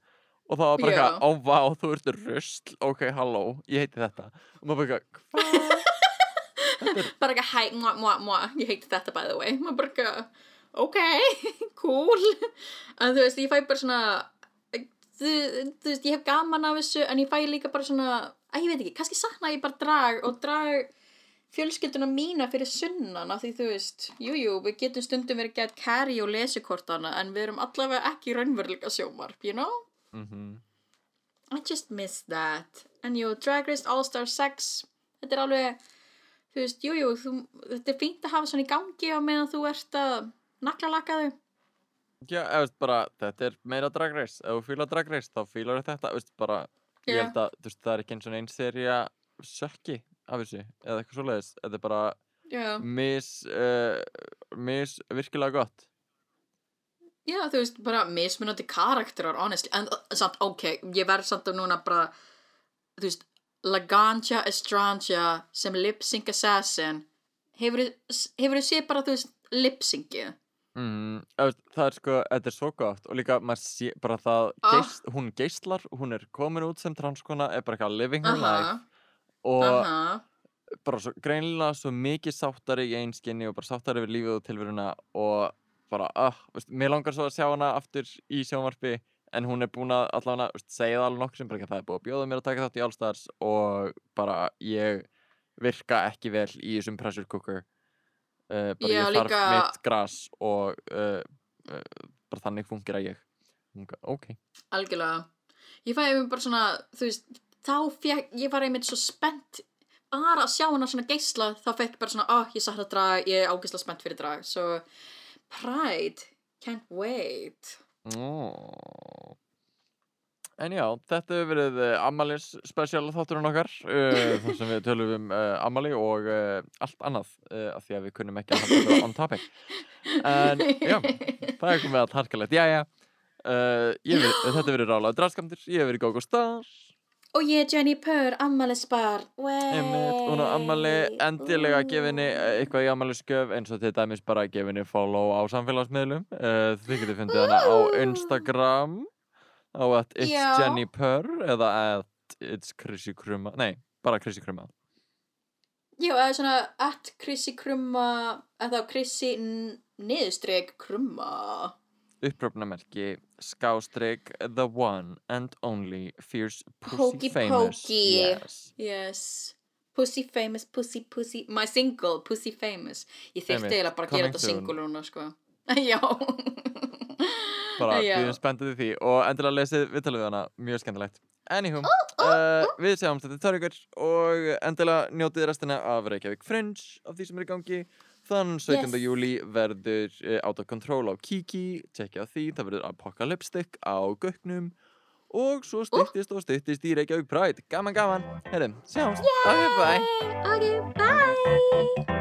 og það var bara eitthvað, ó vá, þú ert rusl ok, halló, ég heiti þetta. Og maður bara eitthvað, hvað bara ekki hæ, mua, mua, mua, ég heiti þetta by the way. Maður bara ekki, ok, cool. En þú veist, ég fæ bara svona þú, þú veist, ég hef gaman af þessu en ég fæ líka bara svona að ég veit ekki, kannski sakna ég bara drag og drag fjölskylduna mína fyrir sunnan af því þú veist, jújú, jú, við getum stundum verið gett carry og lesikortana en við erum allavega ekki raunveruleika sjómarp, you know? mm I just miss that. En jú, Drag Race All Star 6 Þetta er alveg Þú veist, jú, jú, þetta er fínt að hafa svona í gangi á meðan þú ert að naglalaka þau. Já, eða bara, þetta er meira drag race. Ef þú fílar drag race, þá fílar þetta veist, bara, ég Já. held að, þú veist, það er ekki eins og einn serja sökki af þessu, eða eitthvað svoleiðis. Þetta er bara Já, mis, uh, mis virkilega gott. Já, þú veist, bara mismunandi karakterar, honestly. En uh, samt, ok, ég verð samt að núna bara Þú veist, Laganja Estranja sem lip-sync assassin hefur þú séð bara þú veist lip-syncið? Mm, það er sko, þetta er svo gott. Og líka maður sé bara það, Ah. geist, hún geislar, hún er komin út sem transkona, er bara eitthvað living her life. aha, og aha. bara svo greinilega svo mikið sáttari í einskinni og bara sáttari við lífið og tilveruna og bara, ah, veist, mér langar svo að sjá hana aftur í sjónvarpi en hún er búin að allavega, veist, segja það alveg nokkur sem bara ekki að það er búið að bjóða mér að taka þátt í Allstars og bara ég virka ekki vel í þessum pressure cooker. Uh, bara Já, ég þarf líka- mitt gras og uh, uh, bara þannig fungir ég. Hún bara, ok. Algjörlega. Ég fæði einmitt bara svona þú veist þá fekk ég var einmitt svo spennt bara að sjá hana svona geisla þá fekk bara svona oh ég satt að drag ég er ágeisla spennt fyrir drag. So Pride can't wait. Ó. En já, þetta hefur verið uh, Amalis special þátturinn okkar uh, þar sem við tölum um uh, Amali og allt annað af því að við kunnum ekki að halda þetta on topic. En já, það er komið að tarkalegt Jæja, þetta hefur verið rálaður draskamtur, ég hef verið Gógó Star og ég er Jenny Purr, Einmitt, hún á Amali endilega gefa henni eh, eitthvað í Amali skjöf eins og til dæmis bara gefa henni follow á samfélagsmiðlum. Uh, þið getur fundið hana á Instagram á at it's Já. Jenny Purr eða at it's Chrissy Krumma nei, bara Chrissy Krumma. Já, eða svona at Chrissy Krumma eða Chrissy n- niðurstrek Krumma. Upprófnamerki skástrík the one and only fierce pussy Pokey famous. pokey. yes. yes. Pussy famous, pussy, pussy My single, pussy famous. Ég þyrfti Einmitt, eiginlega bara að gera coming þetta soon. single núna sko. Já. Bara Já. erum spenntið því. Og endilega lesið viðtalið við hana, mjög skemmtilegt. Anywho, uh, við sjáum þetta törgur og endilega njótið restina af Reykjavík Fringe af því sem er í gangi þann 17. Yes. júli verður uh, Out of Control á Kiki tjekkja því, það verður Apocalyptic á Göknum og svo styttist og styttist í Reykjavík Pride. Gaman gaman, herrum, sjáumst. Bye bye. Okay, bye